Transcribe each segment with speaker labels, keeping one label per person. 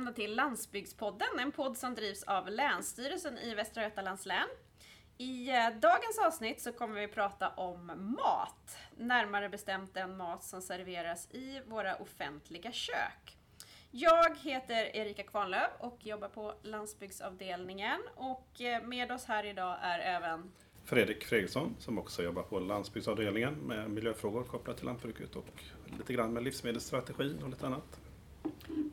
Speaker 1: välkomna till Landsbygdspodden, en podd som drivs av Länsstyrelsen i Västra Götalands län. I eh, dagens avsnitt så kommer vi prata om mat, närmare bestämt den mat som serveras i våra offentliga kök. Jag heter Erika Kvarnlöf och jobbar på landsbygdsavdelningen och eh, med oss här idag är även
Speaker 2: Fredrik Fredriksson som också jobbar på landsbygdsavdelningen med miljöfrågor kopplat till lantbruket och lite grann med livsmedelsstrategin och lite annat.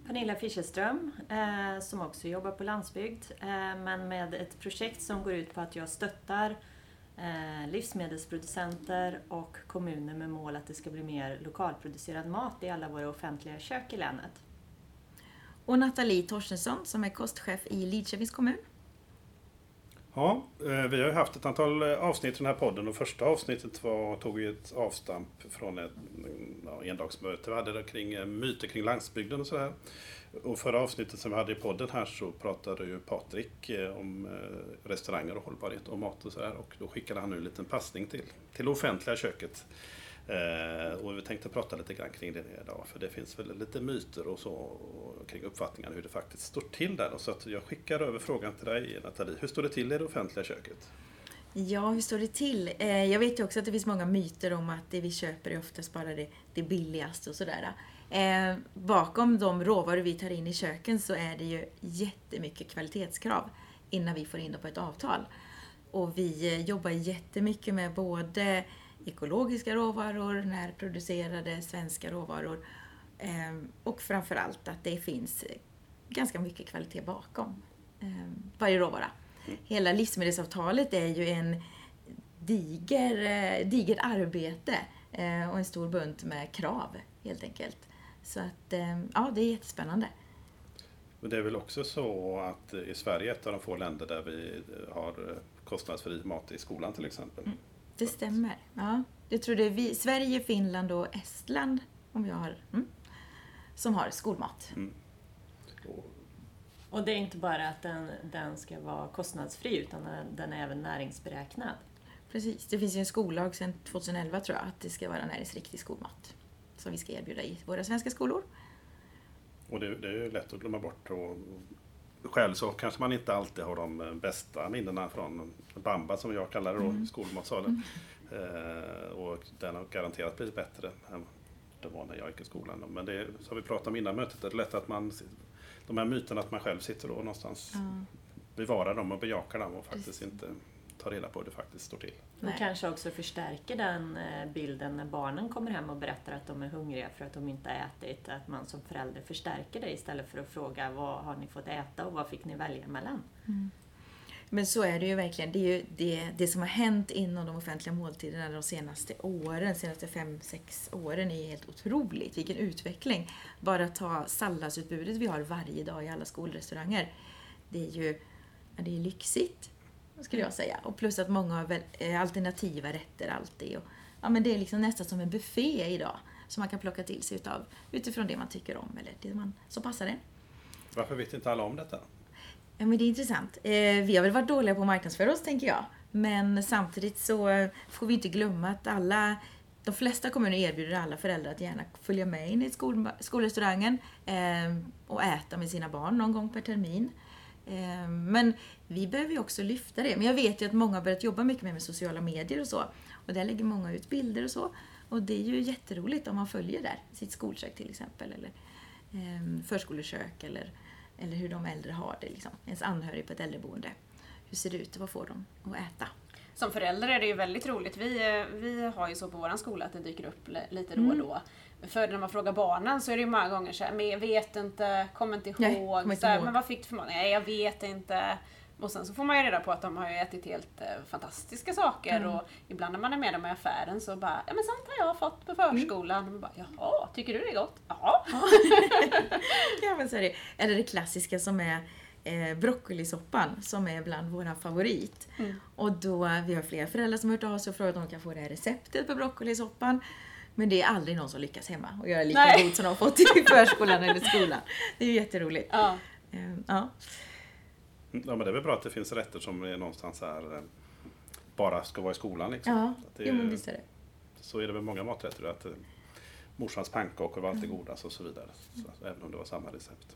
Speaker 3: Pernilla Fischerström eh, som också jobbar på landsbygd eh, men med ett projekt som går ut på att jag stöttar eh, livsmedelsproducenter och kommuner med mål att det ska bli mer lokalproducerad mat i alla våra offentliga kök i länet.
Speaker 4: Och Nathalie Torstensson som är kostchef i Lidköpings kommun.
Speaker 2: Ja, eh, vi har ju haft ett antal eh, avsnitt i den här podden och första avsnittet var, tog ju ett avstamp från ett ja, endagsmöte vi hade kring eh, myter kring landsbygden och sådär. Och förra avsnittet som vi hade i podden här så pratade ju Patrik om restauranger och hållbarhet och mat och sådär och då skickade han nu en liten passning till, till det offentliga köket. Eh, och vi tänkte prata lite grann kring det idag, för det finns väl lite myter och så och kring uppfattningar hur det faktiskt står till där. Så att jag skickar över frågan till dig Nathalie. Hur står det till i det offentliga köket?
Speaker 4: Ja, hur står det till? Eh, jag vet ju också att det finns många myter om att det vi köper är oftast bara det, det billigaste och sådär. Eh, bakom de råvaror vi tar in i köken så är det ju jättemycket kvalitetskrav innan vi får in det på ett avtal. Och vi eh, jobbar jättemycket med både ekologiska råvaror, närproducerade svenska råvaror ehm, och framförallt att det finns ganska mycket kvalitet bakom ehm, varje råvara. Mm. Hela livsmedelsavtalet är ju en diger, eh, digert arbete eh, och en stor bunt med krav helt enkelt. Så att, ehm, ja, det är jättespännande.
Speaker 2: Men det är väl också så att i Sverige är ett av de få länder där vi har kostnadsfri mat i skolan till exempel. Mm.
Speaker 4: Det stämmer. Ja. Jag tror det är vi, Sverige, Finland och Estland om jag har, mm, som har skolmat. Mm.
Speaker 3: Och det är inte bara att den, den ska vara kostnadsfri utan den är även näringsberäknad.
Speaker 4: Precis. Det finns ju en skollag sedan 2011 tror jag att det ska vara näringsriktig skolmat som vi ska erbjuda i våra svenska skolor.
Speaker 2: Och det, det är ju lätt att glömma bort. Och själv så kanske man inte alltid har de bästa minnena från Bamba som jag kallar det då, mm. skolmatsalen. Eh, och den har garanterat blivit bättre än det var när jag gick i skolan. Men det har vi pratat om innan mötet, det är lätt att man, de här myterna att man själv sitter då någonstans, mm. bevarar dem och bejakar dem och faktiskt inte tar reda på hur det faktiskt står till.
Speaker 3: Och kanske också förstärker den eh, bilden när barnen kommer hem och berättar att de är hungriga för att de inte har ätit. Att man som förälder förstärker det istället för att fråga vad har ni fått äta och vad fick ni välja mellan? Mm.
Speaker 4: Men så är det ju verkligen. Det, är ju det, det som har hänt inom de offentliga måltiderna de senaste åren, de senaste fem, sex åren är helt otroligt. Vilken utveckling! Bara ta salladsutbudet vi har varje dag i alla skolrestauranger. Det är ju det är lyxigt, skulle jag säga. Och plus att många har eh, alternativa rätter alltid. Och, ja, men det är liksom nästan som en buffé idag som man kan plocka till sig utav utifrån det man tycker om eller det man, som passar en.
Speaker 2: Varför vet inte alla om detta?
Speaker 4: Ja, men det är intressant. Eh, vi har väl varit dåliga på att marknadsföra oss, tänker jag. Men samtidigt så får vi inte glömma att alla de flesta kommuner erbjuder alla föräldrar att gärna följa med in i skol, skolrestaurangen eh, och äta med sina barn någon gång per termin. Eh, men vi behöver ju också lyfta det. Men jag vet ju att många har börjat jobba mycket mer med sociala medier och så. Och där lägger många ut bilder och så. Och det är ju jätteroligt om man följer där, sitt skolkök till exempel, eller eh, förskolekök eller eller hur de äldre har det, liksom. ens anhörig på ett äldreboende. Hur ser det ut? Vad får de att äta?
Speaker 1: Som förälder är det ju väldigt roligt. Vi, vi har ju så på vår skola att det dyker upp lite då och mm. För när man frågar barnen så är det ju många gånger så här, men jag vet inte, kommer inte ihåg. Nej, kommer inte ihåg. Men vad fick du för mat? Nej, jag vet inte. Och sen så får man ju reda på att de har ätit helt eh, fantastiska saker mm. och ibland när man är med dem i affären så bara, ja men sånt har jag fått på förskolan. Mm. Och bara, Jaha, tycker du det är gott?
Speaker 4: Ja. ja men så är det. Eller det klassiska som är eh, broccolisoppan som är bland våra favorit. Mm. Och då, vi har flera föräldrar som har hört av sig och frågat om de kan få det här receptet på broccolisoppan. Men det är aldrig någon som lyckas hemma och göra lika Nej. god som de har fått i förskolan eller skolan. Det är ju jätteroligt. Ja. Eh, ja.
Speaker 2: Ja men det är väl bra att det finns rätter som är någonstans här eh, bara ska vara i skolan liksom.
Speaker 4: Ja, det är, jo, men visst är det.
Speaker 2: Så är det väl många maträtter. Att eh, morsans pannkakor var alltid mm. godast och så vidare. Så, även om det var samma recept.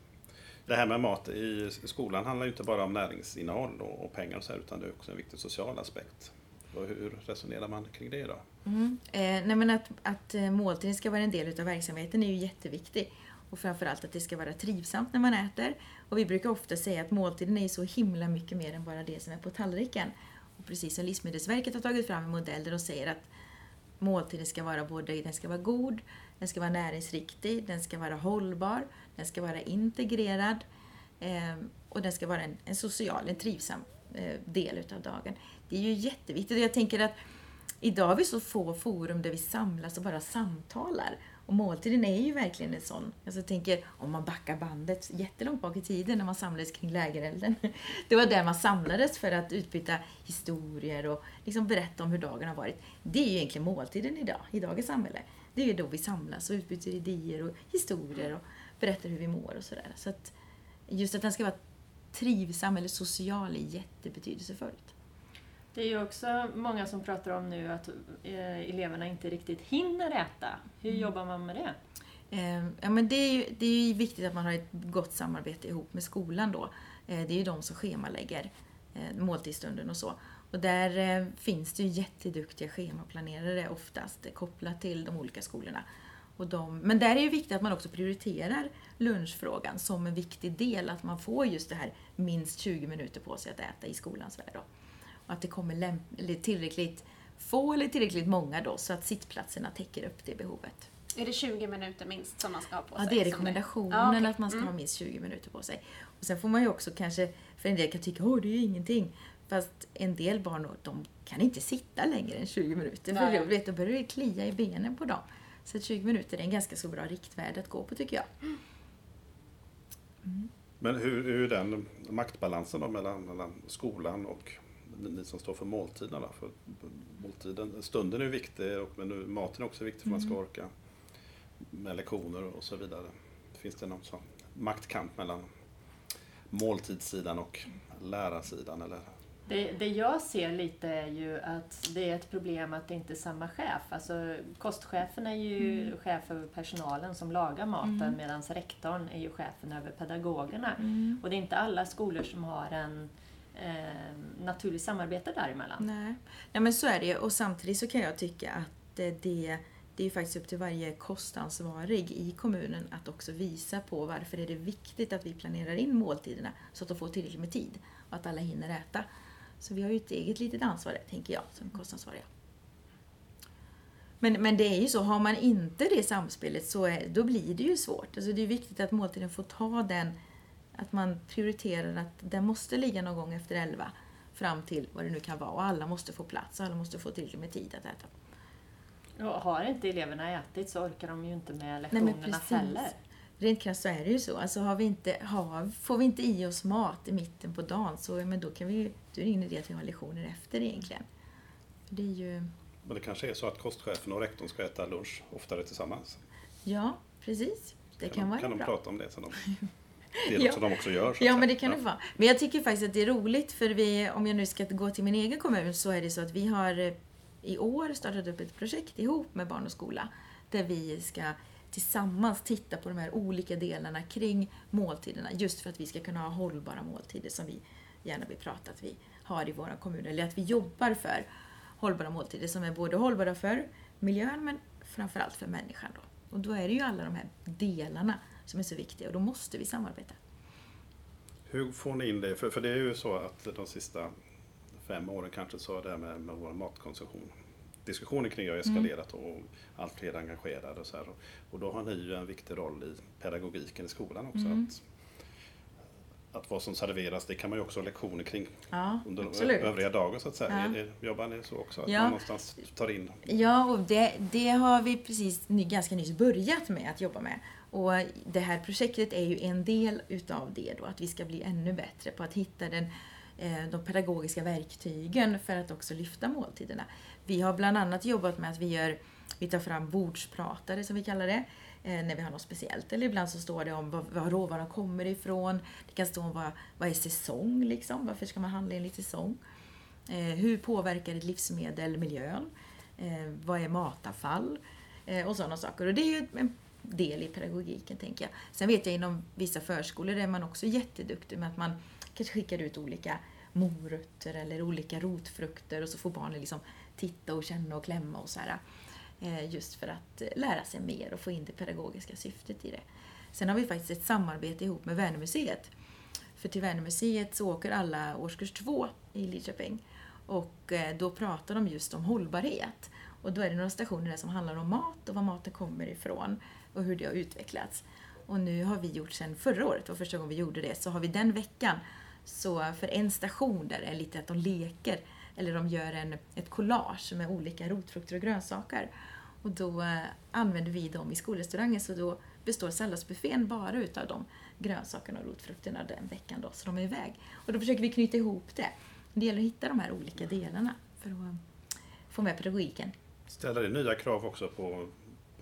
Speaker 2: Det här med mat i skolan handlar ju inte bara om näringsinnehåll och pengar och så här, utan det är också en viktig social aspekt. Och hur resonerar man kring det då?
Speaker 4: Mm. Eh, men att, att eh, måltiden ska vara en del av verksamheten är ju jätteviktigt. Och framförallt att det ska vara trivsamt när man äter. Och vi brukar ofta säga att måltiden är så himla mycket mer än bara det som är på tallriken. Och precis som Livsmedelsverket har tagit fram en modell där de säger att måltiden ska vara både den ska vara god, den ska vara näringsriktig, den ska vara hållbar, den ska vara integrerad eh, och den ska vara en, en social, en trivsam eh, del utav dagen. Det är ju jätteviktigt jag tänker att idag har vi så få forum där vi samlas och bara samtalar. Och måltiden är ju verkligen en sån. Alltså jag tänker om man backar bandet jättelångt bak i tiden när man samlades kring lägerelden. Det var där man samlades för att utbyta historier och liksom berätta om hur dagen har varit. Det är ju egentligen måltiden idag, i dagens samhälle. Det är ju då vi samlas och utbyter idéer och historier och berättar hur vi mår och sådär. Så att just att den ska vara trivsam eller social är jättebetydelsefullt.
Speaker 3: Det är ju också många som pratar om nu att eh, eleverna inte riktigt hinner äta. Hur mm. jobbar man med det?
Speaker 4: Eh, ja, men det, är ju, det är ju viktigt att man har ett gott samarbete ihop med skolan då. Eh, det är ju de som schemalägger måltidsstunden och så. Och där finns det ju jätteduktiga schemaplanerare oftast kopplat till de olika skolorna. Och de, men där är det viktigt att man också prioriterar lunchfrågan som en viktig del, att man får just det här minst 20 minuter på sig att äta i skolans värld. Då att det kommer tillräckligt få eller tillräckligt många då så att sittplatserna täcker upp det behovet.
Speaker 1: Är det 20 minuter minst som man ska ha på
Speaker 4: sig? Ja, det är rekommendationen ja, okay. att man ska mm. ha minst 20 minuter på sig. Och Sen får man ju också kanske, för en del kan tycka att det är ingenting. Fast en del barn de kan inte sitta längre än 20 minuter. Nej. För vet, då börjar det klia i benen på dem. Så 20 minuter är en ganska så bra riktvärde att gå på tycker jag.
Speaker 2: Mm. Men hur, hur är den maktbalansen då mellan, mellan skolan och ni som står för måltiderna. För måltiden, stunden är viktig och men maten är också viktig för att man ska mm. orka med lektioner och så vidare. Finns det någon sån maktkamp mellan måltidssidan och lärarsidan? Eller?
Speaker 3: Det, det jag ser lite är ju att det är ett problem att det inte är samma chef. Alltså, kostchefen är ju mm. chef över personalen som lagar maten mm. medan rektorn är ju chefen över pedagogerna. Mm. Och det är inte alla skolor som har en eh, naturligt samarbete däremellan.
Speaker 4: Nej. Ja, men så är det ju. Och samtidigt så kan jag tycka att eh, det, det är faktiskt upp till varje kostansvarig i kommunen att också visa på varför är det viktigt att vi planerar in måltiderna så att de får tillräckligt med tid och att alla hinner äta. Så vi har ju ett eget litet ansvar tänker jag, som kostansvariga. Men, men det är ju så, har man inte det samspelet så är, då blir det ju svårt. Alltså det är viktigt att måltiden får ta den att man prioriterar att den måste ligga någon gång efter elva fram till vad det nu kan vara och alla måste få plats och alla måste få tillräckligt med tid att äta.
Speaker 3: Och har inte eleverna ätit så orkar de ju inte med lektionerna Nej, heller.
Speaker 4: Rent krasst så är det ju så. Alltså har vi inte, har, får vi inte i oss mat i mitten på dagen så men då, kan vi, då är det ingen idé att vi har lektioner efter egentligen. Det är ju...
Speaker 2: Men det kanske är så att kostchefen och rektorn ska äta lunch oftare tillsammans?
Speaker 4: Ja, precis. Det kan, kan vara
Speaker 2: kan
Speaker 4: bra.
Speaker 2: Kan de prata om det sen? De... Det är något ja. som de också gör.
Speaker 4: ja, men det kan ja. det vara. Men jag tycker faktiskt att det är roligt för vi, om jag nu ska gå till min egen kommun så är det så att vi har eh, i år startat upp ett projekt ihop med Barn och skola där vi ska tillsammans titta på de här olika delarna kring måltiderna just för att vi ska kunna ha hållbara måltider som vi gärna vill prata att vi har i våra kommuner eller att vi jobbar för hållbara måltider som är både hållbara för miljön men framförallt för människan. Då. Och då är det ju alla de här delarna som är så viktiga och då måste vi samarbeta.
Speaker 2: Hur får ni in det? För, för det är ju så att de sista fem åren kanske så det här med, med vår matkonsumtion diskussionen kring det har eskalerat mm. och allt fler engagerade och så här. Och då har ni ju en viktig roll i pedagogiken i skolan också. Mm. Att, att vad som serveras, det kan man ju också ha lektioner kring
Speaker 4: ja,
Speaker 2: under absolut. övriga dagar så att säga. Ja. Jobbar ni så också? Att
Speaker 4: ja.
Speaker 2: man någonstans tar in?
Speaker 4: Ja, och det, det har vi precis ganska nyss börjat med att jobba med. Och det här projektet är ju en del utav det då, att vi ska bli ännu bättre på att hitta den, eh, de pedagogiska verktygen för att också lyfta måltiderna. Vi har bland annat jobbat med att vi, gör, vi tar fram bordspratare som vi kallar det, eh, när vi har något speciellt. Eller ibland så står det om var, var råvaran kommer ifrån. Det kan stå om vad, vad är säsong, liksom? varför ska man handla enligt säsong? Eh, hur påverkar ett livsmedel miljön? vad är matavfall? och sådana saker. Och det är ju en del i pedagogiken, tänker jag. Sen vet jag inom vissa förskolor är man också jätteduktig med att man kanske skickar ut olika morötter eller olika rotfrukter och så får barnen liksom titta och känna och klämma och så här. Eh, just för att eh, lära sig mer och få in det pedagogiska syftet i det. Sen har vi faktiskt ett samarbete ihop med Vänermuseet. För till Vänermuseet så åker alla årskurs två i Lidköping. Och eh, då pratar de just om hållbarhet. Och då är det några stationer där som handlar om mat och var maten kommer ifrån och hur det har utvecklats. Och nu har vi gjort sen förra året, var första gången vi gjorde det, så har vi den veckan så för en station där är lite att de leker eller de gör en, ett collage med olika rotfrukter och grönsaker. Och då eh, använder vi dem i skolrestaurangen så då består salladsbuffén bara utav de grönsakerna och rotfrukterna den veckan då, så de är iväg. Och då försöker vi knyta ihop det. Det gäller att hitta de här olika delarna för att få med pedagogiken.
Speaker 2: Ställer det nya krav också på,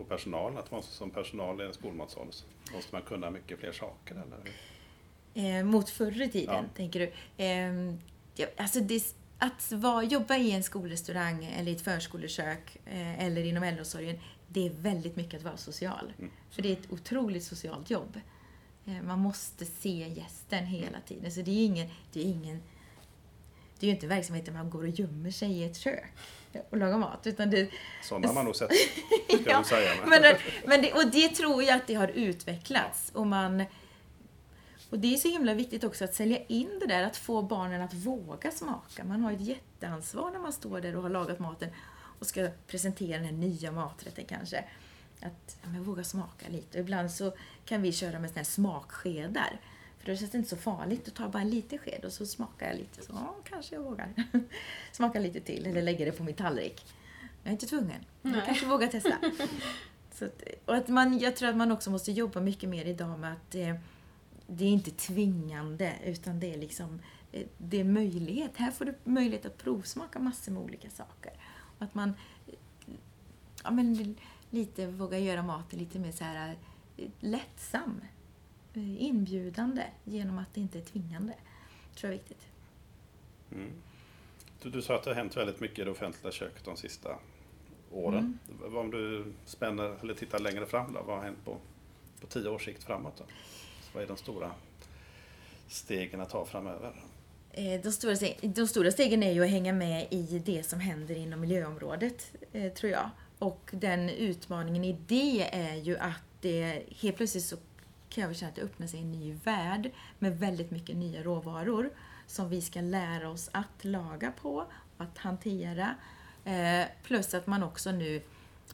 Speaker 2: på personal? Att man som personal i en skolmatsal måste man kunna mycket fler saker? Eller?
Speaker 4: Eh, mot förr i tiden, ja. tänker du? Eh, ja, alltså det, att var, jobba i en skolrestaurang eller i ett förskolekök eh, eller inom äldreomsorgen, det är väldigt mycket att vara social. Mm. För det är ett otroligt socialt jobb. Eh, man måste se gästen hela tiden. Så det är ingen, det är ingen det är ju inte verksamhet där man går och gömmer sig i ett kök och lagar mat. Utan det,
Speaker 2: Sådana har man nog sett, ska ja, säga.
Speaker 4: Men, men det, och det tror jag att det har utvecklats. Och man och det är så himla viktigt också att sälja in det där, att få barnen att våga smaka. Man har ett jätteansvar när man står där och har lagat maten och ska presentera den här nya maträtten kanske. Att ja, våga smaka lite. Och ibland så kan vi köra med såna här smakskedar. För då känns det inte så farligt. Då tar jag bara en liten sked och så smakar jag lite. Så ja, kanske jag vågar. Smaka lite till eller lägger det på min tallrik. Jag är inte tvungen. Jag Nej. kanske vågar testa. Så att, och att man, jag tror att man också måste jobba mycket mer idag med att eh, det är inte tvingande utan det är liksom eh, det är möjlighet. Här får du möjlighet att provsmaka massor med olika saker. Och att man ja, men, lite vågar göra maten lite mer så här eh, lättsam. Eh, inbjudande genom att det inte är tvingande. Tror jag är viktigt.
Speaker 2: Mm. Du, du sa att det har hänt väldigt mycket i det offentliga köket de sista åren. Mm. Om du spänner eller tittar längre fram då, vad har hänt på, på tio års sikt framåt? Då? Vad är de stora stegen att ta framöver?
Speaker 4: Eh, de stora, stegen, de stora stegen är ju att hänga med i det som händer inom miljöområdet, eh, tror jag. Och den utmaningen i det är ju att det helt plötsligt så kan jag känna att det öppnar sig en ny värld med väldigt mycket nya råvaror som vi ska lära oss att laga på och att hantera. Eh, plus att man också nu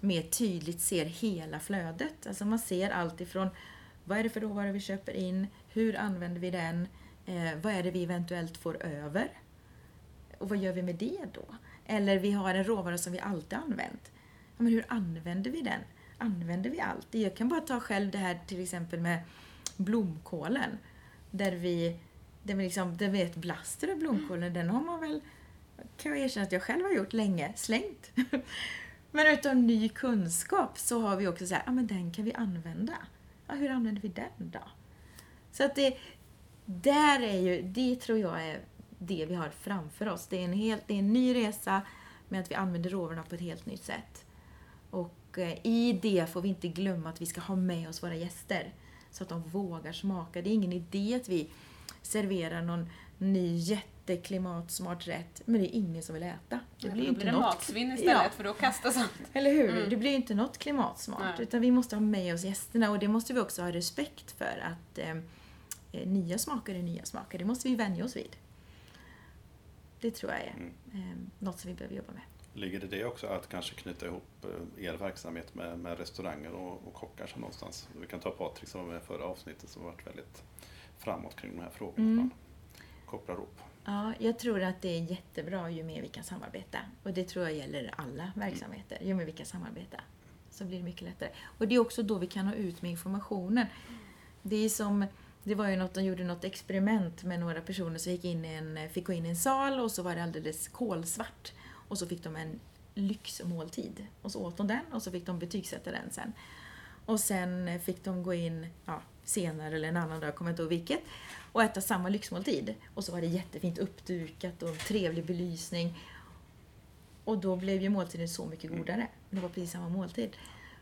Speaker 4: mer tydligt ser hela flödet. Alltså man ser allt ifrån vad är det för råvaror vi köper in? Hur använder vi den? Eh, vad är det vi eventuellt får över? Och vad gör vi med det då? Eller vi har en råvara som vi alltid använt. Ja, men hur använder vi den? Använder vi allt? Jag kan bara ta själv det här till exempel med blomkålen. Där vi, där vi, liksom, där vi ett blaster av blomkålen, den har man väl, kan jag erkänna att jag själv har gjort länge, slängt. men utav ny kunskap så har vi också så här, ja men den kan vi använda ja, hur använder vi den då? Så att det, där är ju, det tror jag är det vi har framför oss. Det är en, helt, det är en ny resa med att vi använder råvarorna på ett helt nytt sätt. Och eh, i det får vi inte glömma att vi ska ha med oss våra gäster. Så att de vågar smaka. Det är ingen idé att vi serverar någon ny jätte jätteklimatsmart rätt, men det är ingen som vill äta.
Speaker 1: Det blir, ja, inte blir det något... matsvinn istället, ja. för då kastas allt.
Speaker 4: Eller hur? Mm. Det blir inte något klimatsmart, Nej. utan vi måste ha med oss gästerna och det måste vi också ha respekt för att eh, eh, nya smaker är nya smaker. Det måste vi vänja oss vid. Det tror jag är mm. eh, något som vi behöver jobba med.
Speaker 2: Ligger det det också att kanske knyta ihop eh, er verksamhet med, med restauranger och, och kockar som någonstans? Vi kan ta Patrik som var med i förra avsnittet som varit väldigt framåt kring de här frågorna. Mm. Kopplar ihop
Speaker 4: Ja, jag tror att det är jättebra ju mer vi kan samarbeta. Och det tror jag gäller alla verksamheter. Ju mer vi kan samarbeta så blir det mycket lättare. Och det är också då vi kan nå ut med informationen. Det är som, det var ju något, de gjorde något experiment med några personer som gick in en, fick gå in i en sal och så var det alldeles kolsvart. Och så fick de en lyxmåltid. Och så åt de den och så fick de betygsätta den sen. Och sen fick de gå in ja, senare eller en annan dag, jag kommer inte ihåg vilket och äta samma lyxmåltid. Och så var det jättefint uppdukat och trevlig belysning. Och då blev ju måltiden så mycket godare. Det var precis samma måltid.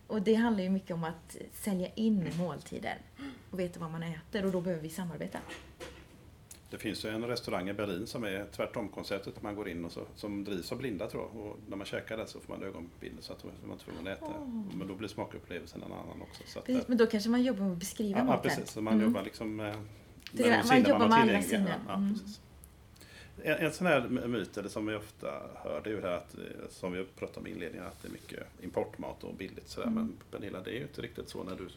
Speaker 4: Och det handlar ju mycket om att sälja in måltiden och veta vad man äter och då behöver vi samarbeta.
Speaker 2: Det finns ju en restaurang i Berlin som är tvärtom-konceptet. Man går in och så, som drivs av blinda tror jag. Och när man käkar där så får man ögonbindel så att man inte får äta. Oh. Men då blir smakupplevelsen en annan också. Så
Speaker 4: att, precis, men då kanske man jobbar med att beskriva
Speaker 2: ja,
Speaker 4: maten.
Speaker 2: Ja, precis. Så man mm. jobbar liksom med,
Speaker 4: det, med man jobbar med alla sinnen.
Speaker 2: Ja, mm. En, en sån här myt, eller som vi ofta hör, det är ju det här att, som vi pratade om i inledningen, att det är mycket importmat och billigt sådär. Mm. Men Pernilla, det är ju inte riktigt så när du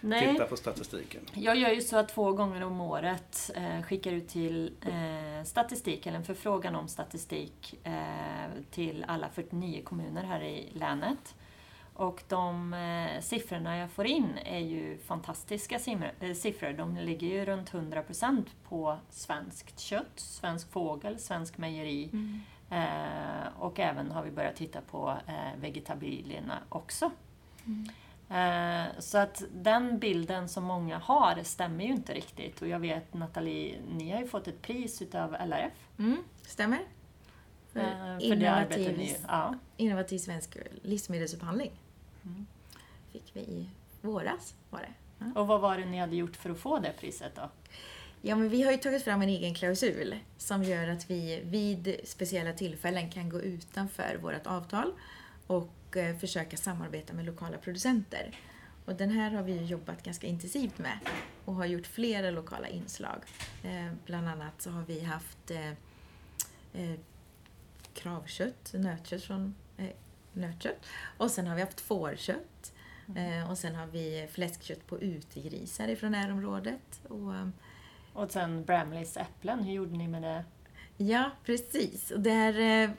Speaker 2: Nej. tittar på statistiken.
Speaker 3: Jag gör ju så att två gånger om året eh, skickar ut till eh, statistik, eller en förfrågan om statistik eh, till alla 49 kommuner här i länet. Och de eh, siffrorna jag får in är ju fantastiska eh, siffror. De ligger ju runt 100% på svenskt kött, svensk fågel, svensk mejeri. Mm. Eh, och även har vi börjat titta på eh, vegetabilierna också. Mm. Eh, så att den bilden som många har stämmer ju inte riktigt. Och jag vet Nathalie, ni har ju fått ett pris utav LRF.
Speaker 4: Mm, stämmer.
Speaker 3: För, för innovativ, ni, ja.
Speaker 4: innovativ svensk livsmedelsupphandling. Mm. fick vi i våras. Var det.
Speaker 3: Ja. Och vad var det ni hade gjort för att få det priset då?
Speaker 4: Ja, men vi har ju tagit fram en egen klausul som gör att vi vid speciella tillfällen kan gå utanför vårt avtal och eh, försöka samarbeta med lokala producenter. Och den här har vi jobbat ganska intensivt med och har gjort flera lokala inslag. Eh, bland annat så har vi haft eh, kravkött, nötkött från nötkött. Och sen har vi haft fårkött. Mm. och sen har vi fläskkött på utegrisar ifrån närområdet. Och,
Speaker 3: och sen Bramleys äpplen, hur gjorde ni med det?
Speaker 4: Ja, precis. Och där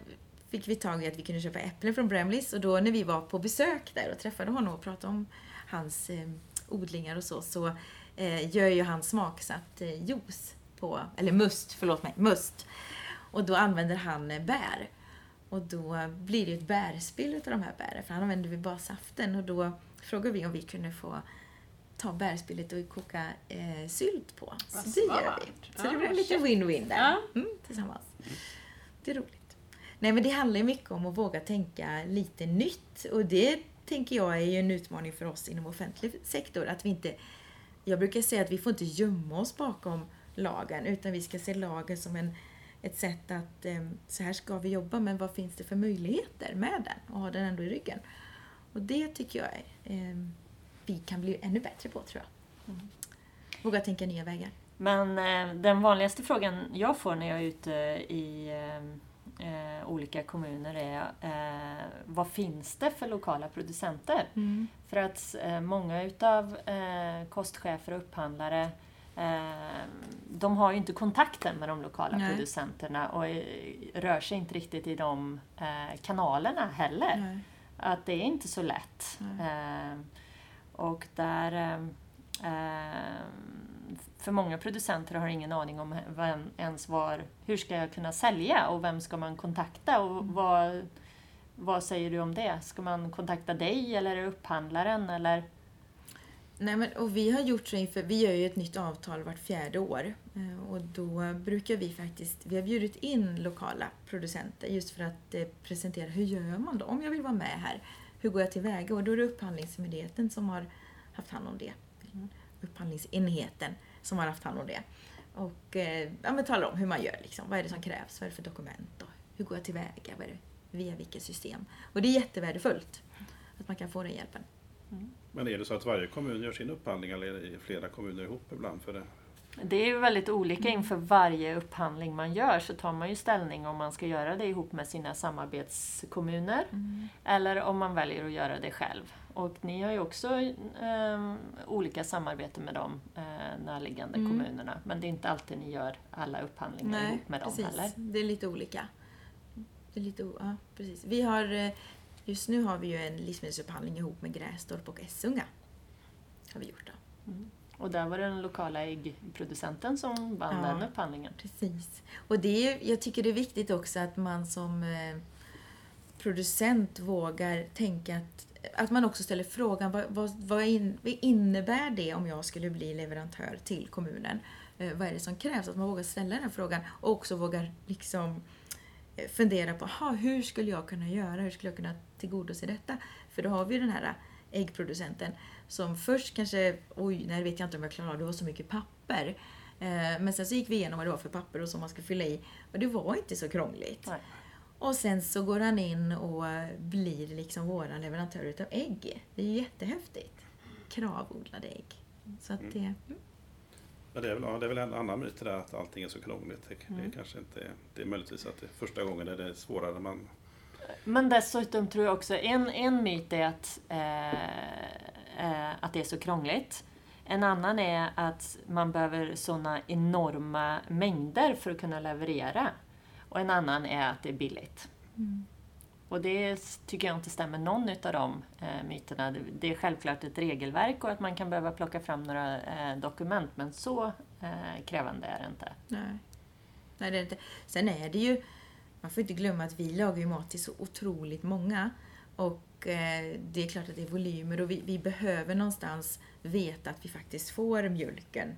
Speaker 4: fick vi tag i att vi kunde köpa äpplen från Bramleys och då när vi var på besök där och träffade honom och pratade om hans eh, odlingar och så, så eh, gör ju han smaksatt eh, juice på, eller must, förlåt mig, must. Och då använder han eh, bär. Och då blir det ett bärspill av de här bären, för han använder vi bara saften. Och då frågade vi om vi kunde få ta bärspillet och koka eh, sylt på. Så det gör vi. Så ja, det blir lite win-win där ja. mm, tillsammans. Det är roligt. Nej men det handlar mycket om att våga tänka lite nytt och det tänker jag är ju en utmaning för oss inom offentlig sektor. Att vi inte, jag brukar säga att vi får inte gömma oss bakom lagen utan vi ska se lagen som en, ett sätt att eh, så här ska vi jobba men vad finns det för möjligheter med den och ha den ändå i ryggen. Och det tycker jag eh, vi kan bli ännu bättre på tror jag. Mm. Våga tänka nya vägar.
Speaker 3: Men eh, den vanligaste frågan jag får när jag är ute i eh, eh, olika kommuner är eh, vad finns det för lokala producenter? Mm. För att eh, många utav eh, kostchefer och upphandlare eh, de har ju inte kontakten med de lokala Nej. producenterna och rör sig inte riktigt i de eh, kanalerna heller. Nej. Att det är inte så lätt. och där för många producenter har ingen aning om vem, ens var, hur ska jag kunna sälja och vem ska man kontakta och mm. vad, vad säger du om det? Ska man kontakta dig eller upphandlaren eller?
Speaker 4: Nej, men, och vi har gjort så inför, vi gör ju ett nytt avtal vart fjärde år eh, och då brukar vi faktiskt, vi har bjudit in lokala producenter just för att eh, presentera hur gör man då om jag vill vara med här? Hur går jag tillväga? Och då är det Upphandlingsmyndigheten som har haft hand om det. Mm. Upphandlingsenheten som har haft hand om det. Och eh, ja, men talar om hur man gör. Liksom. Vad är det som krävs? Vad är det för dokument? Och hur går jag tillväga? Vad är det, via vilket system? Och det är jättevärdefullt att man kan få den hjälpen.
Speaker 2: Mm. Men är det så att varje kommun gör sin upphandling eller är flera kommuner ihop ibland för det?
Speaker 3: Det är ju väldigt olika inför varje upphandling man gör så tar man ju ställning om man ska göra det ihop med sina samarbetskommuner mm. eller om man väljer att göra det själv. Och ni har ju också eh, olika samarbeten med de eh, närliggande mm. kommunerna men det är inte alltid ni gör alla upphandlingar Nej, ihop med
Speaker 4: precis.
Speaker 3: dem heller.
Speaker 4: det är lite olika. Det är lite, ja, precis. Vi har, eh, just nu har vi ju en livsmedelsupphandling ihop med Grästorp och Essunga. Har vi gjort då. Mm.
Speaker 3: Och där var det den lokala äggproducenten som vann ja, den upphandlingen.
Speaker 4: Precis. Och det är, jag tycker det är viktigt också att man som eh, producent vågar tänka att, att man också ställer frågan vad, vad, vad, in, vad innebär det om jag skulle bli leverantör till kommunen? Eh, vad är det som krävs? Att man vågar ställa den frågan och också vågar liksom eh, fundera på aha, hur skulle jag kunna göra? Hur skulle jag kunna tillgodose detta? För då har vi den här äggproducenten som först kanske, oj, nej vet jag inte om jag klarar av, det var så mycket papper. Eh, men sen så gick vi igenom vad det var för papper och som man ska fylla i och det var inte så krångligt. Nej. Och sen så går han in och blir liksom våran leverantör utav ägg. Det är ju jättehäftigt. Kravodlade ägg. Så att det... Mm.
Speaker 2: Men det är, väl, ja, det är väl en annan myt där att allting är så krångligt. Det, mm. det kanske inte det är möjligtvis att det första gången är det svårare man...
Speaker 3: Men dessutom tror jag också, en, en myt är att, eh, eh, att det är så krångligt. En annan är att man behöver sådana enorma mängder för att kunna leverera. Och en annan är att det är billigt. Mm. Och det tycker jag inte stämmer någon av de eh, myterna. Det är självklart ett regelverk och att man kan behöva plocka fram några eh, dokument men så eh, krävande är det inte.
Speaker 4: Nej. Nej, det är inte. Sen är det ju, man får inte glömma att vi lagar ju mat till så otroligt många. Och eh, det är klart att det är volymer och vi, vi, behöver någonstans veta att vi faktiskt får mjölken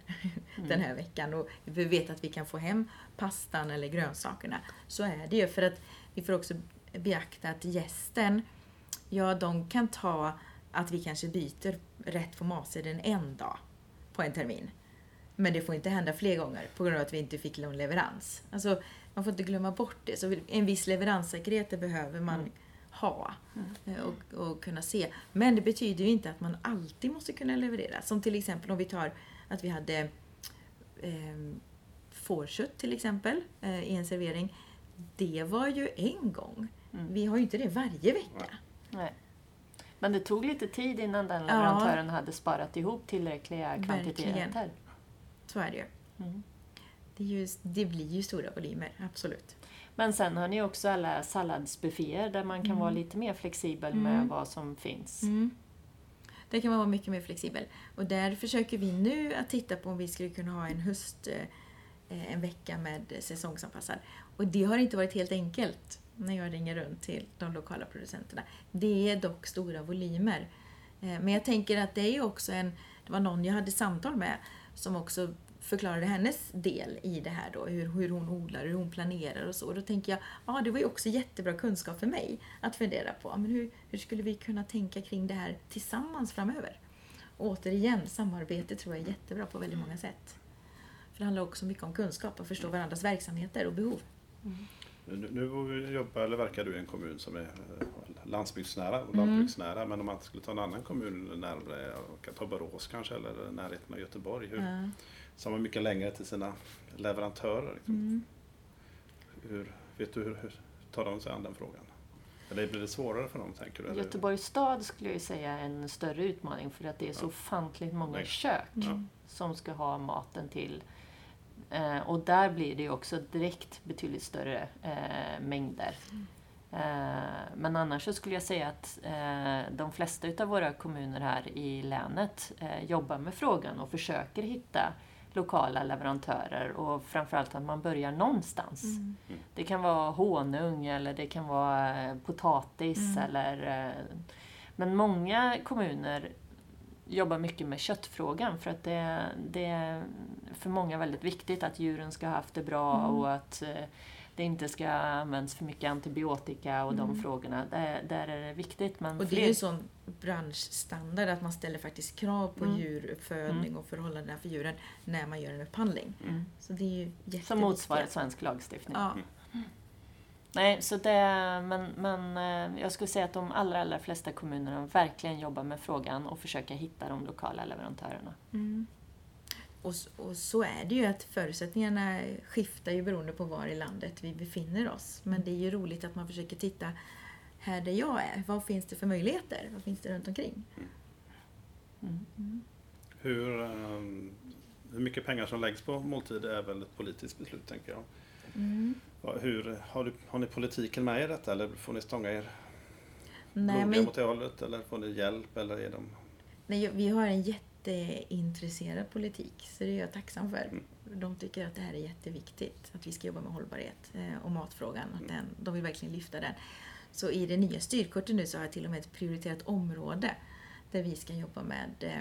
Speaker 4: mm. den här veckan och vi vet att vi kan få hem pastan eller grönsakerna. Så är det ju för att vi får också beakta att gästen, ja de kan ta att vi kanske byter rätt på matsedeln en dag på en termin. Men det får inte hända fler gånger på grund av att vi inte fick någon leverans. Alltså, man får inte glömma bort det. Så en viss leveranssäkerhet det behöver man mm. Ha mm. Och, och, kunna se. Men det betyder ju inte att man alltid måste kunna leverera. Som till exempel om vi tar att vi hade eh, fårkött till exempel eh, i en servering. Det var ju en gång. Mm. Vi har ju inte det varje vecka.
Speaker 3: Nej. Men det tog lite tid innan den leverantören ja. hade sparat ihop tillräckliga kvantiteter.
Speaker 4: Så är det ju. Mm. Det, ju, det blir ju stora volymer, absolut.
Speaker 3: Men sen har ni också alla salladsbufféer där man kan mm. vara lite mer flexibel med mm. vad som finns.
Speaker 4: Mm. Där kan man vara mycket mer flexibel. Och där försöker vi nu att titta på om vi skulle kunna ha en höst, eh, en vecka med säsongsanpassad. Och det har inte varit helt enkelt när jag ringer runt till de lokala producenterna. Det är dock stora volymer. Eh, men jag tänker att det är också en, det var någon jag hade samtal med som också förklarade hennes del i det här då, hur, hur hon odlar, hur hon planerar och så. Och då tänker jag, ja det var ju också jättebra kunskap för mig att fundera på. Men hur, hur skulle vi kunna tänka kring det här tillsammans framöver? Och återigen, samarbete tror jag är jättebra på väldigt många sätt. För det handlar också mycket om kunskap och förstå varandras verksamheter och behov. Mm.
Speaker 2: Nu, nu jobbar, eller verkar du i en kommun som är eh, landsbygdsnära och lantbruksnära. Mm. Men om man skulle ta en annan kommun närmare, ta Borås kanske eller närheten av Göteborg. Hur, mm. Som har mycket längre till sina leverantörer. Liksom. Mm. Hur, vet du hur, hur tar de sig an den frågan? Eller blir det svårare för dem tänker du?
Speaker 3: Göteborgs stad skulle jag säga är en större utmaning för att det är så ofantligt många Nej. kök ja. som ska ha maten till Eh, och där blir det ju också direkt betydligt större eh, mängder. Mm. Eh, men annars så skulle jag säga att eh, de flesta utav våra kommuner här i länet eh, jobbar med frågan och försöker hitta lokala leverantörer och framförallt att man börjar någonstans. Mm. Det kan vara honung eller det kan vara eh, potatis mm. eller men många kommuner jobbar mycket med köttfrågan för att det, det är för många väldigt viktigt att djuren ska ha haft det bra mm. och att eh, det inte ska användas för mycket antibiotika och mm. de frågorna. Där, där är det viktigt. Men
Speaker 4: och det är ju sån branschstandard att man ställer faktiskt krav på mm. djuruppfödning mm. och förhållandena för djuren när man gör en upphandling.
Speaker 3: Mm.
Speaker 4: Så det är ju.
Speaker 3: Som motsvarar svensk lagstiftning.
Speaker 4: Ja.
Speaker 3: Nej, så det, men, men eh, jag skulle säga att de allra, allra flesta kommunerna verkligen jobbar med frågan och försöker hitta de lokala leverantörerna.
Speaker 4: Och, och, så är det ju att förutsättningarna skiftar ju beroende på var i landet vi befinner oss. Men det är ju roligt att man försöker titta här där jag är. Vad finns det för möjligheter? Vad finns det runt omkring?
Speaker 2: Mm. Mm. Hur, um, hur mycket pengar som läggs på måltider är väl ett politiskt beslut, tänker jag. Mm. Hur, har, du, har ni politiken med i detta eller får ni stånga er Nej, men... mot det hållet? Eller får ni hjälp? Eller är de...
Speaker 4: Nej, vi har en jätteintresserad politik, så det är jag tacksam för. Mm. De tycker att det här är jätteviktigt, att vi ska jobba med hållbarhet eh, och matfrågan. Att mm. den, de vill verkligen lyfta den. Så i det nya styrkortet nu så har jag till och med ett prioriterat område där vi ska jobba med eh,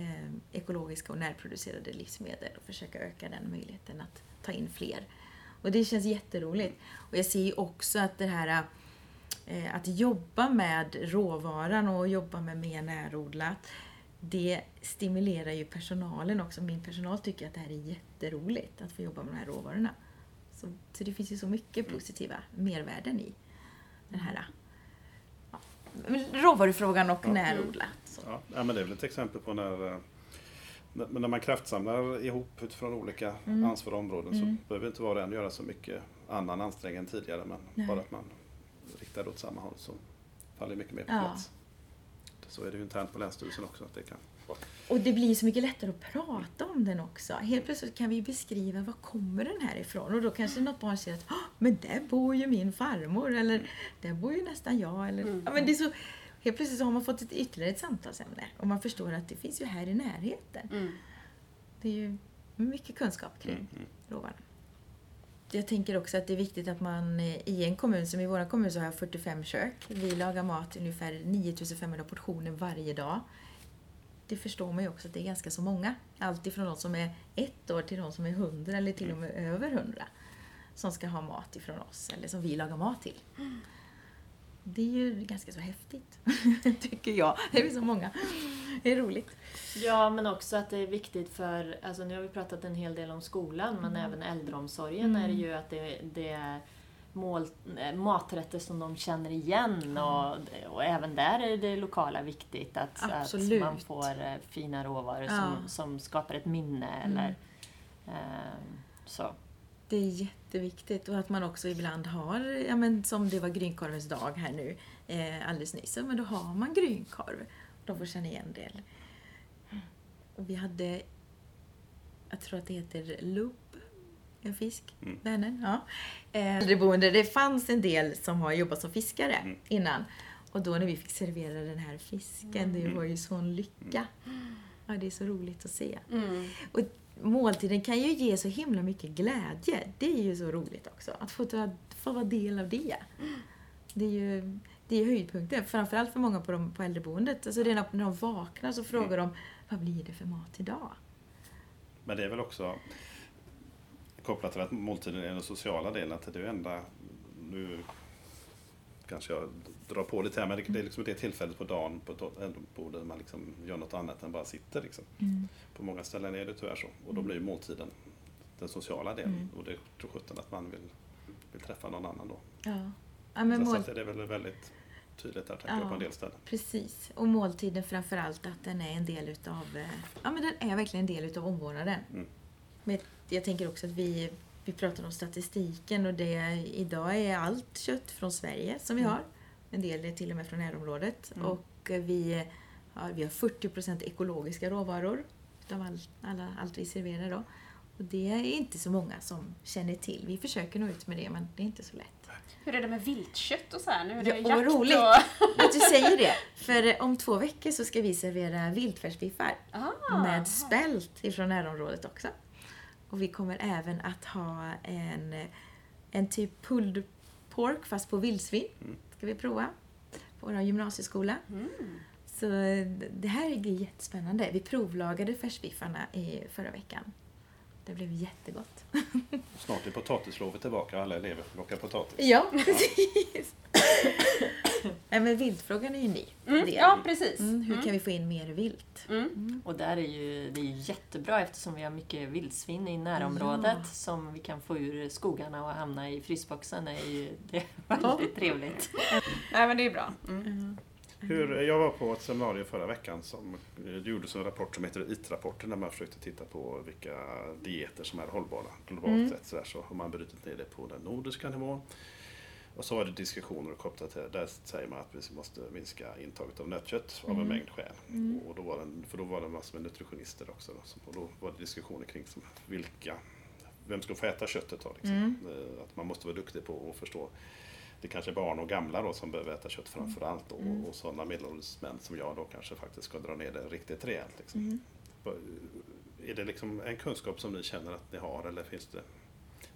Speaker 4: eh ekologiska och närproducerade livsmedel och försöka öka den möjligheten att ta in fler och det känns jätteroligt. Och jag ser ju också att det här Eh, att jobba med råvaran och jobba med mer närodlat det stimulerar ju personalen också. Min personal tycker att det här är jätteroligt att få jobba med de här råvarorna. Så, så det finns ju så mycket positiva mervärden i den här ja, råvarufrågan och ja. närodlat.
Speaker 2: Ja, men det är väl ett exempel på när eh, när man kraftsamlar ihop utifrån olika mm. ansvarsområden mm. så behöver inte var och en göra så mycket annan ansträngning än tidigare men Nej. bara att man riktar åt samma håll så faller mycket mer på plats. Så är det ju internt på Länsstyrelsen också. Att det kan...
Speaker 4: Och det blir så mycket lättare att prata om den också. Helt plötsligt kan vi beskriva var kommer den här ifrån och då kanske något barn säger att men där bor ju min farmor eller där bor ju nästan jag. Eller, mm. ja, men det är så, helt plötsligt så har man fått ett ytterligare ett samtalsämne och man förstår att det finns ju här i närheten. Mm. Det är ju mycket kunskap kring mm. mm. Jag tänker också att det är viktigt att man eh, i en kommun, som i vår kommun så har jag 45 kök. Vi lagar mat ungefär 9500 portioner varje dag. Det förstår man ju också att det är ganska så många. Allt ifrån de som är ett år till de som är 100 eller till och med över 100 som ska ha mat ifrån oss, eller som vi lagar mat till. Det är ju ganska så häftigt, tycker jag. Det är så många. Det är roligt.
Speaker 3: Ja, men också att det är viktigt för, alltså nu har vi pratat en hel del om skolan, men mm. även äldreomsorgen mm. är det ju att det, det är mål, eh, maträtter som de känner igen och, och även där är det lokala viktigt att, att man får eh, fina råvaror ja. som, som skapar ett minne mm. eller eh, så.
Speaker 4: Det är jätteviktigt och att man också ibland har, ja men som det var grynkorvens dag här nu eh, alldeles nyss, men då har man grynkorv. De får känna igen det. Och vi hade, jag tror att det heter Loop, en fisk, mm. Vänern. Ja. Eh, äldreboende, det fanns en del som har jobbat som fiskare mm. innan. Och då när vi fick servera den här fisken, det mm. var ju sån lycka. Ja, det är så roligt att se. Mm. Och måltiden kan ju ge så himla mycket glädje. Det är ju så roligt också, att få, ta, få vara del av det. Det är ju det är höjdpunkten, framförallt för många på, de, på äldreboendet. Alltså redan när de vaknar så frågar de, vad blir det för mat idag?
Speaker 2: Men det är väl också kopplat till att måltiden är den sociala delen, att det är det enda, nu kanske jag drar på lite här, men det är liksom det tillfället på dagen på ett äldreboende där man liksom gör något annat än bara sitter. Liksom. Mm. På många ställen är det tyvärr så. Och då blir måltiden den sociala delen. Mm. Och det tror sjutton att man vill, vill träffa någon annan då.
Speaker 4: Ja.
Speaker 2: Ja, men mål... Så är det väl väldigt tydligt där, tänker ja, jag, på en del ställen.
Speaker 4: Precis. Och måltiden framförallt att den är en del utav, eh, ja men den är verkligen en del utav omvårdnaden. Mm. Men jag tänker också att vi, vi pratar om statistiken och det idag är allt kött från Sverige som vi mm. har. En del är till och med från närområdet. Mm. Och vi, ja, vi har 40% ekologiska råvaror utav all, alla, allt vi serverar då. Och det är inte så många som känner till. Vi försöker nå ut med det men det är inte så lätt.
Speaker 1: Hur är det med viltkött och så här? Nu är det
Speaker 4: ja, vad roligt och... att du säger det. För om två veckor så ska vi servera viltfärsbiffar ah. med spält ifrån närområdet också. Och vi kommer även att ha en, en typ pulled pork fast på vildsvin. Mm. Ska vi prova på vår gymnasieskola. Mm. Så det här blir jättespännande. Vi provlagade färsbiffarna i förra veckan. Det blev jättegott.
Speaker 2: Snart är potatislovet tillbaka och alla elever får plocka potatis.
Speaker 4: Ja, precis. Nej, men viltfrågan är ju ny.
Speaker 1: Mm, ja, precis.
Speaker 4: Mm, hur mm. kan vi få in mer vilt?
Speaker 3: Mm. mm. Och där är ju, det är ju jättebra eftersom vi har mycket vildsvin i närområdet ja. som vi kan få ur skogarna och hamna i frysboxen. är ju det är väldigt trevligt.
Speaker 1: Nej, men det är bra. Mm.
Speaker 2: Hur, jag var på ett seminarium förra veckan som det gjordes en rapport som heter IT-rapporten där man försökte titta på vilka dieter som är hållbara globalt mm. sett. Så, där, så har man brutit ner det på den nordiska nivån. Och så var det diskussioner kopplat till det. Där säger man att vi måste minska intaget av nötkött av en mm. mängd skäl. Mm. Och då var det, för då var det massor med nutritionister också. Då, och då var det diskussioner kring som, vilka, vem ska få äta köttet då? Liksom. Mm. Eh, att man måste vara duktig på att förstå det kanske är barn och gamla då som behöver äta kött framför mm. allt och, mm. och sådana medelålders män som jag då kanske faktiskt ska dra ner det riktigt rejält. Liksom. Mm. Är det liksom en kunskap som ni känner att ni har eller finns det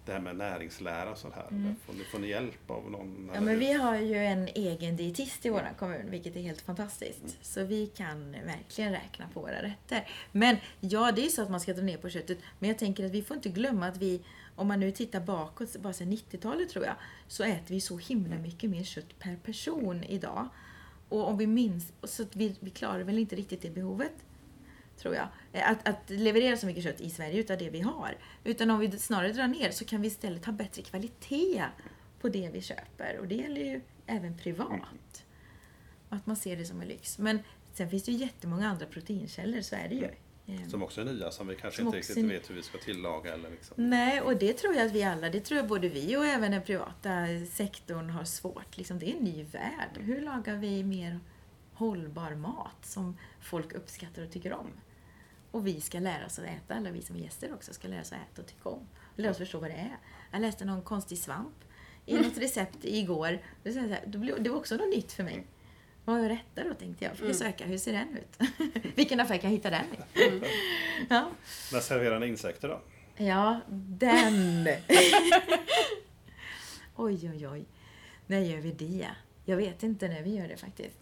Speaker 2: det här med näringslära och sånt här. Mm. Får, ni, får ni hjälp av någon?
Speaker 4: Ja, men vi har ju en egen dietist i vår kommun, vilket är helt fantastiskt. Mm. Så vi kan verkligen räkna på våra rätter. Men ja, det är så att man ska dra ner på köttet. Men jag tänker att vi får inte glömma att vi, om man nu tittar bakåt, bara sedan 90-talet tror jag, så äter vi så himla mycket mer kött per person idag. Och om vi minns, så vi, vi klarar väl inte riktigt det behovet tror jag. Eh, att, att leverera så mycket kött i Sverige utav det vi har. Utan om vi snarare drar ner så kan vi istället ha bättre kvalitet på det vi köper. Och det gäller ju även privat. att man ser det som en lyx. Men sen finns det ju jättemånga andra proteinkällor, så är det ju.
Speaker 2: Eh, som också är nya, som vi kanske som inte riktigt vet hur vi ska tillaga. Eller liksom.
Speaker 4: Nej, och det tror jag att vi alla, det tror jag både vi och även den privata sektorn har svårt. Liksom, det är en ny värld. Hur lagar vi mer hållbar mat som folk uppskattar och tycker om? Och vi ska lära oss att äta, alla vi som är gäster också, ska lära oss att äta och tycka om. Lära oss förstå vad det är. Jag läste någon konstig svamp i något recept igår. Det var också något nytt för mig. Vad är detta då, tänkte jag. Fick mm. söka, hur ser den ut? Vilken affär kan jag hitta den i? Mm.
Speaker 2: ja. När serverar ni insekter då?
Speaker 4: Ja, den! oj, oj, oj. När gör vi det? Jag vet inte när vi gör det faktiskt.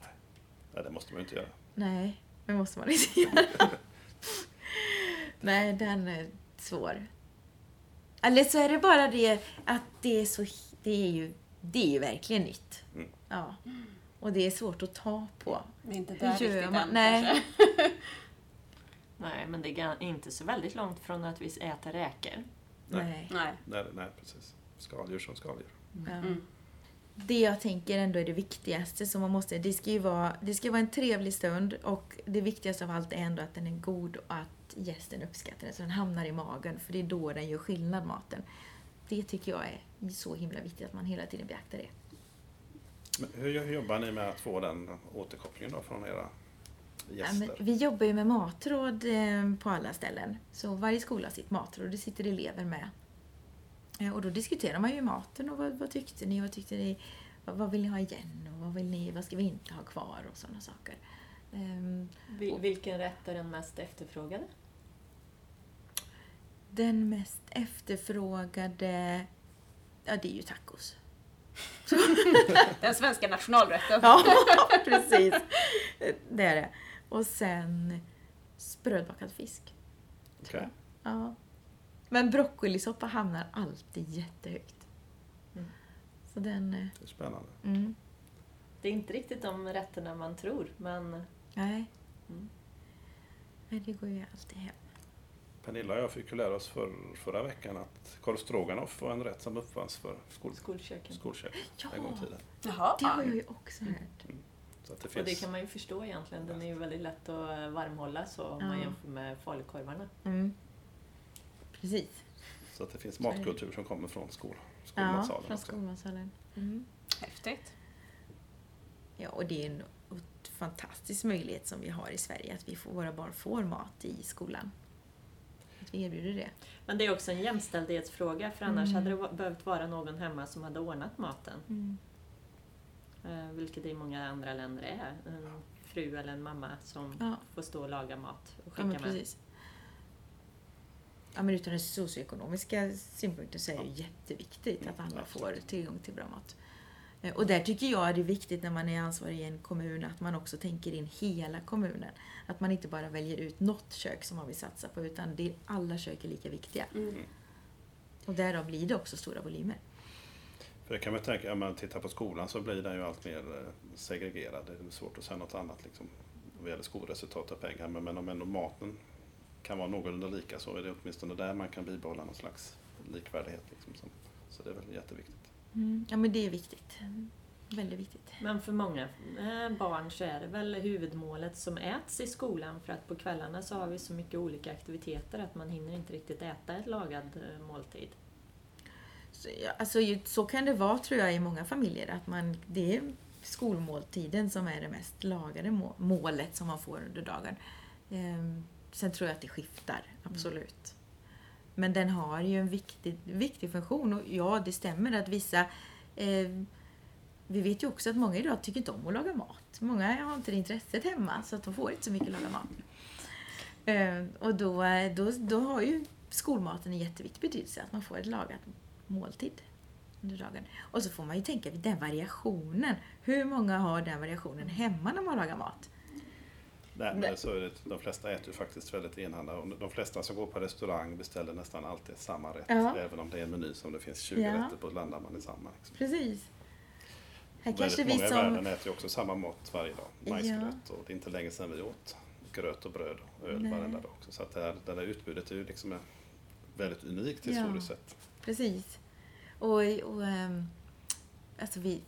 Speaker 2: Nej, det måste man ju inte göra.
Speaker 4: Nej, det måste man inte göra. Nej, den är svår. Eller så är det bara det att det är så... Det är ju, det är ju verkligen nytt. Mm. Ja. Och det är svårt att ta på.
Speaker 1: Det är inte där Hur gör man?
Speaker 4: Nej.
Speaker 3: nej, men det är inte så väldigt långt från att vi äter räkor.
Speaker 2: Nej. Nej. Nej, nej precis. Skaldjur som skaldjur.
Speaker 4: Mm. Mm. Det jag tänker ändå är det viktigaste som man måste... Det ska ju vara, det ska vara en trevlig stund och det viktigaste av allt är ändå att den är god och att gästen uppskattar den så den hamnar i magen för det är då den gör skillnad, maten. Det tycker jag är så himla viktigt att man hela tiden beaktar det.
Speaker 2: Men hur jobbar ni med att få den återkopplingen då från era gäster?
Speaker 4: Ja, vi jobbar ju med matråd eh, på alla ställen. Så varje skola har sitt matråd, det sitter elever med. Eh, och då diskuterar man ju maten och vad, vad tyckte ni, vad tyckte ni, vad, vad, vill ni ha igen och vad, vill ni, vad ska vi inte ha kvar och sådana saker.
Speaker 3: Um, Vilken rätt är den mest efterfrågade?
Speaker 4: Den mest efterfrågade, ja det är ju tacos.
Speaker 1: Den svenska nationalrätten.
Speaker 4: ja, precis. Det är det. Och sen sprödbakad fisk.
Speaker 2: Okay.
Speaker 4: Ja. Men broccolisoppa hamnar alltid jättehögt. Mm. Så den...
Speaker 2: Eh, det är spännande.
Speaker 4: Mm.
Speaker 3: Det är inte riktigt de rätterna man tror, men...
Speaker 4: Nej. Mm. Nej, det går ju alltid hem.
Speaker 2: Pernilla och jag fick ju lära oss för, förra veckan att korv stroganoff var en rätt som uppfanns för skol,
Speaker 3: skolköken.
Speaker 2: skolköken
Speaker 4: ja.
Speaker 2: en gång i tiden.
Speaker 4: Jaha. Det har jag ju också mm. hört. Mm.
Speaker 3: Så att det finns... Och det kan man ju förstå egentligen. Den är ju väldigt lätt att varmhålla så om ja. man jämför med falukorvarna.
Speaker 4: Mm. Precis.
Speaker 2: Så att det finns matkultur som kommer från skol, skolmatsalen.
Speaker 4: Ja, från skolmatsalen. Mm.
Speaker 1: Häftigt.
Speaker 4: Ja, och det är en fantastisk möjlighet som vi har i Sverige att vi får, våra barn får mat i skolan att vi erbjuder det.
Speaker 3: Men det är också en jämställdhetsfråga för annars mm. hade det behövt vara någon hemma som hade ordnat maten.
Speaker 4: Mm.
Speaker 3: Eh, vilket det i många andra länder är. En fru eller en mamma som ja. får stå och laga mat och skicka ja, med.
Speaker 4: Ja, men utan den socioekonomiska synpunkten så är det jätteviktigt att alla får tillgång till bra mat. Eh, och där tycker jag det är viktigt när man är ansvarig i en kommun att man också tänker in hela kommunen. Att man inte bara väljer ut något kök som man vill satsa på utan det, alla kök är lika viktiga. Mm. Och därav blir det också stora volymer.
Speaker 2: För det kan man tänka, om man tittar på skolan så blir den ju allt mer eh, segregerad. Det är svårt att säga något annat liksom, vad gäller skolresultat och pengar. Men, men om ändå maten kan vara någorlunda lika så är det åtminstone där man kan bibehålla någon slags likvärdighet. Liksom, så det är väl jätteviktigt.
Speaker 4: Mm. Ja men det är viktigt. Väldigt viktigt.
Speaker 3: Men för många eh, barn så är det väl huvudmålet som äts i skolan för att på kvällarna så har vi så mycket olika aktiviteter att man hinner inte riktigt äta ett lagad eh, måltid.
Speaker 4: Så, ja, alltså, så kan det vara tror jag i många familjer att man, det är skolmåltiden som är det mest lagade målet som man får under dagen. Sen tror jag att det skiftar, absolut. Men den har ju en viktig, viktig funktion och ja, det stämmer att vissa eh, vi vet ju också att många idag tycker inte om att laga mat. Många har inte det intresset hemma så att de får inte så mycket laga mat. Eh, och då, då, då har ju skolmaten en jätteviktig betydelse, att man får ett lagat måltid under dagen. Och så får man ju tänka vid den variationen. Hur många har den variationen hemma när man lagar mat?
Speaker 2: Nej, men så är det. De flesta äter ju faktiskt väldigt enahanda. de flesta som går på restaurang beställer nästan alltid samma rätt. Ja. Även om det är en meny som det finns 20 ja. rätter på landar man i samma. Liksom.
Speaker 4: Precis.
Speaker 2: Här kanske vi många som... i världen äter ju också samma mat varje dag. Majsgröt. Ja. Och det är inte länge sedan vi åt gröt och bröd och öl Nej. varenda dag också. Så att det här, det här utbudet är ju liksom väldigt unikt historiskt ja. sett.
Speaker 4: Precis. Och, och um, alltså vi,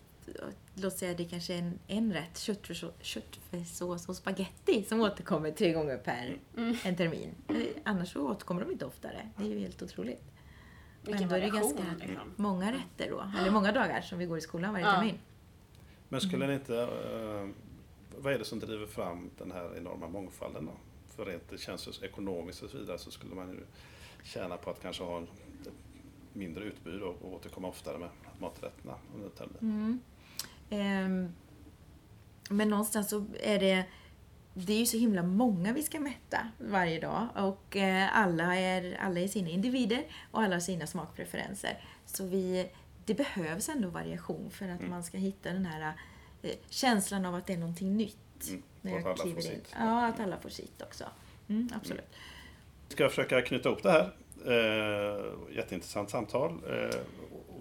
Speaker 4: låt säga det kanske är en, en rätt, köttfärssås och spaghetti som återkommer tre gånger per mm. en termin. Annars så återkommer de inte oftare. Det är ju helt otroligt.
Speaker 1: Vilken ändå är det ganska liksom.
Speaker 4: många rätter då, eller många dagar som vi går i skolan varje ja. termin.
Speaker 2: Men skulle mm. ni inte, uh, vad är det som driver fram den här enorma mångfalden då? För rent det känns ekonomiskt och så vidare så skulle man ju tjäna på att kanske ha mindre utbud och, och återkomma oftare med maträtterna under terminen.
Speaker 4: Mm. Um, men någonstans så är det det är ju så himla många vi ska mätta varje dag och eh, alla, är, alla är sina individer och alla har sina smakpreferenser. Så vi, det behövs ändå variation för att mm. man ska hitta den här eh, känslan av att det är någonting nytt.
Speaker 2: Mm. När jag kliver in. Sitt.
Speaker 4: Ja, att alla får sitt också. Mm, absolut. Mm.
Speaker 2: Ska jag försöka knyta ihop det här Eh, jätteintressant samtal. Eh,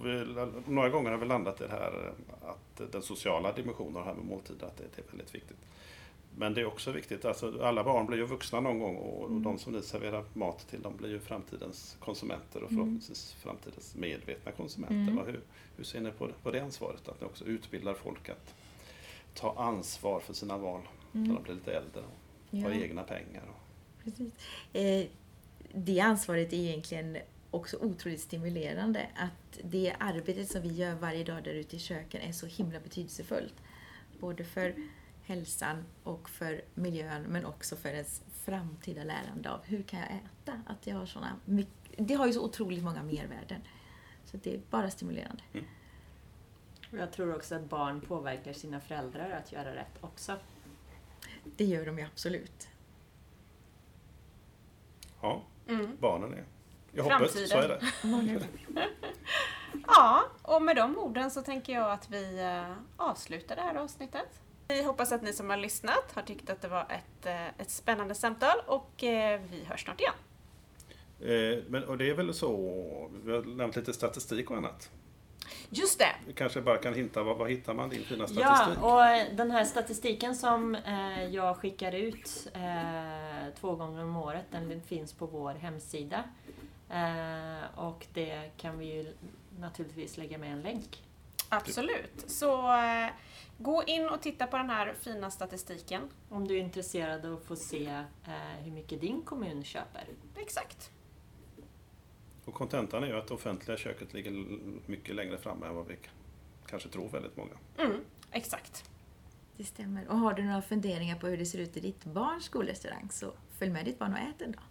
Speaker 2: vi, några gånger har vi landat i det här att den sociala dimensionen här med måltider, att det, är väldigt viktigt. Men det är också viktigt, alltså alla barn blir ju vuxna någon gång och mm. de som ni serverar mat till de blir ju framtidens konsumenter och mm. förhoppningsvis mm. framtidens medvetna konsumenter. Mm. Hur, hur ser ni på, på det ansvaret? Att ni också utbildar folk att ta ansvar för sina val mm. när de blir lite äldre och ja. har egna pengar.
Speaker 4: Precis. Eh, det ansvaret är egentligen också otroligt stimulerande. Att det arbetet som vi gör varje dag där ute i köken är så himla betydelsefullt. Både för hälsan och för miljön men också för ens framtida lärande av hur kan jag äta? Att jag har såna, det har ju så otroligt många mervärden. Så det är bara stimulerande. Mm.
Speaker 3: Jag tror också att barn påverkar sina föräldrar att göra rätt också.
Speaker 4: Det gör de ju absolut.
Speaker 2: Ja, mm. barnen är. Jag hoppas så är det.
Speaker 1: ja, och med de orden så tänker jag att vi eh, avslutar det här avsnittet. Vi hoppas att ni som har lyssnat har tyckt att det var ett, eh, ett spännande samtal och eh, vi hörs snart igen.
Speaker 2: Men, och det är väl så, vi har nämnt lite statistik och annat.
Speaker 1: Just det.
Speaker 2: Du kanske bara kan hinta, var, var hittar man din fina statistik?
Speaker 3: Ja, och den här statistiken som eh, jag skickar ut eh, två gånger om året, den finns på vår hemsida. Eh, och det kan vi ju naturligtvis lägga med en länk.
Speaker 1: Absolut. Så eh, gå in och titta på den här fina statistiken.
Speaker 3: Om du är intresserad av att få se eh, hur mycket din kommun köper.
Speaker 1: Exakt.
Speaker 2: Och kontentan är ju att det offentliga köket ligger mycket längre fram än vad vi kanske tror väldigt många.
Speaker 1: Mm, exakt.
Speaker 4: Det stämmer. Och har du några funderingar på hur det ser ut i ditt barns skolrestaurang så följ med ditt barn och ät en dag.